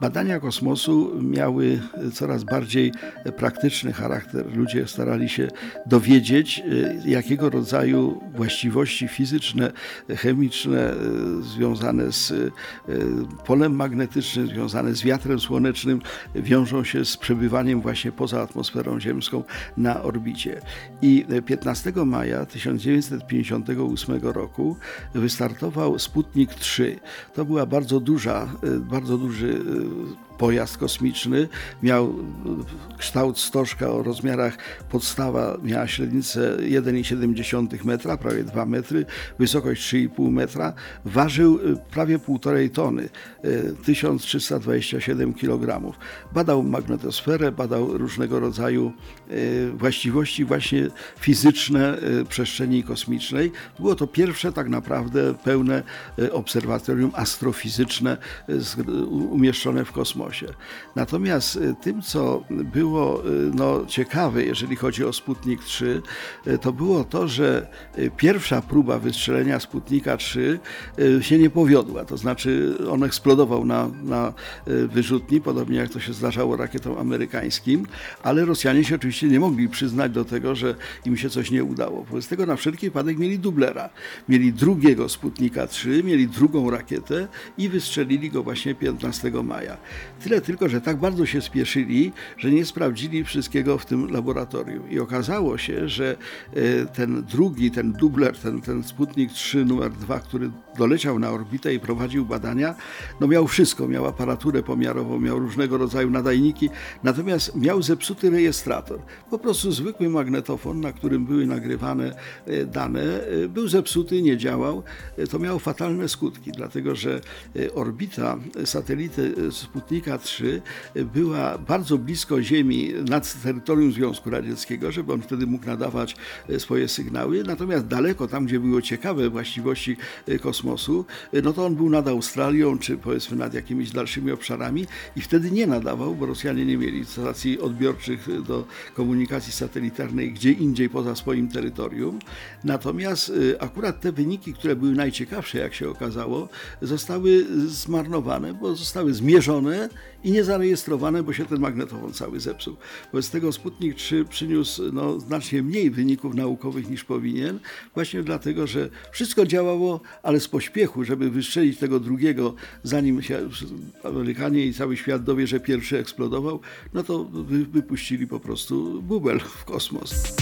Badania kosmosu miały coraz bardziej praktyczny charakter. Ludzie starali się dowiedzieć, jakiego rodzaju właściwości fizyczne, chemiczne związane z polem magnetycznym, związane z wiatrem słonecznym wiążą się z przebywaniem właśnie poza atmosferą ziemską na orbicie. I 15 maja 1958 roku wystartował Sputnik 3. To była bardzo duża, bardzo duży Tschüss. Pojazd kosmiczny. Miał kształt stożka o rozmiarach podstawa miała średnicę 1,7 metra, prawie 2 metry, wysokość 3,5 metra. Ważył prawie 1,5 tony, 1327 kg. Badał magnetosferę, badał różnego rodzaju właściwości właśnie fizyczne przestrzeni kosmicznej. Było to pierwsze tak naprawdę pełne obserwatorium astrofizyczne umieszczone w kosmosie Natomiast y, tym, co było y, no, ciekawe, jeżeli chodzi o Sputnik 3, y, to było to, że pierwsza próba wystrzelenia Sputnika 3 się nie powiodła. To znaczy on eksplodował na, na wyrzutni, podobnie jak to się zdarzało rakietom amerykańskim, ale Rosjanie się oczywiście nie mogli przyznać do tego, że im się coś nie udało. Wobec tego na wszelki wypadek mieli dublera. Mieli drugiego Sputnika 3, mieli drugą rakietę i wystrzelili go właśnie 15 maja. Tyle tylko, że tak bardzo się spieszyli, że nie sprawdzili wszystkiego w tym laboratorium. I okazało się, że e, ten drugi, ten dubler, ten, ten Sputnik 3 numer 2, który doleciał na orbitę i prowadził badania, no miał wszystko. Miał aparaturę pomiarową, miał różnego rodzaju nadajniki, natomiast miał zepsuty rejestrator. Po prostu zwykły magnetofon, na którym były nagrywane e, dane, e, był zepsuty, nie działał. To miało fatalne skutki, dlatego że orbita satelity Sputnika Sputnika 3 była bardzo blisko Ziemi nad terytorium Związku Radzieckiego, żeby on wtedy mógł nadawać e, swoje sygnały. Natomiast daleko, tam gdzie były ciekawe właściwości e, kosmosu, e, no to on był nad Australią, czy powiedzmy nad jakimiś dalszymi obszarami i wtedy nie nadawał, bo Rosjanie nie mieli stacji odbiorczych do komunikacji satelitarnej gdzie indziej poza swoim terytorium. Natomiast akurat te wyniki, które były najciekawsze, jak się okazało, zostały zmarnowane, bo zostały zmierzone i niezarejestrowane, bo się ten magnetofon cały zepsuł. Wobec tego Sputnik 3 przyniósł no, znacznie mniej wyników naukowych niż powinien, właśnie dlatego, że wszystko działało, ale z pośpiechu, żeby wystrzelić tego drugiego, zanim się Amerykanie i cały świat dowie, że pierwszy eksplodował, no to wypuścili po prostu bubel w kosmos.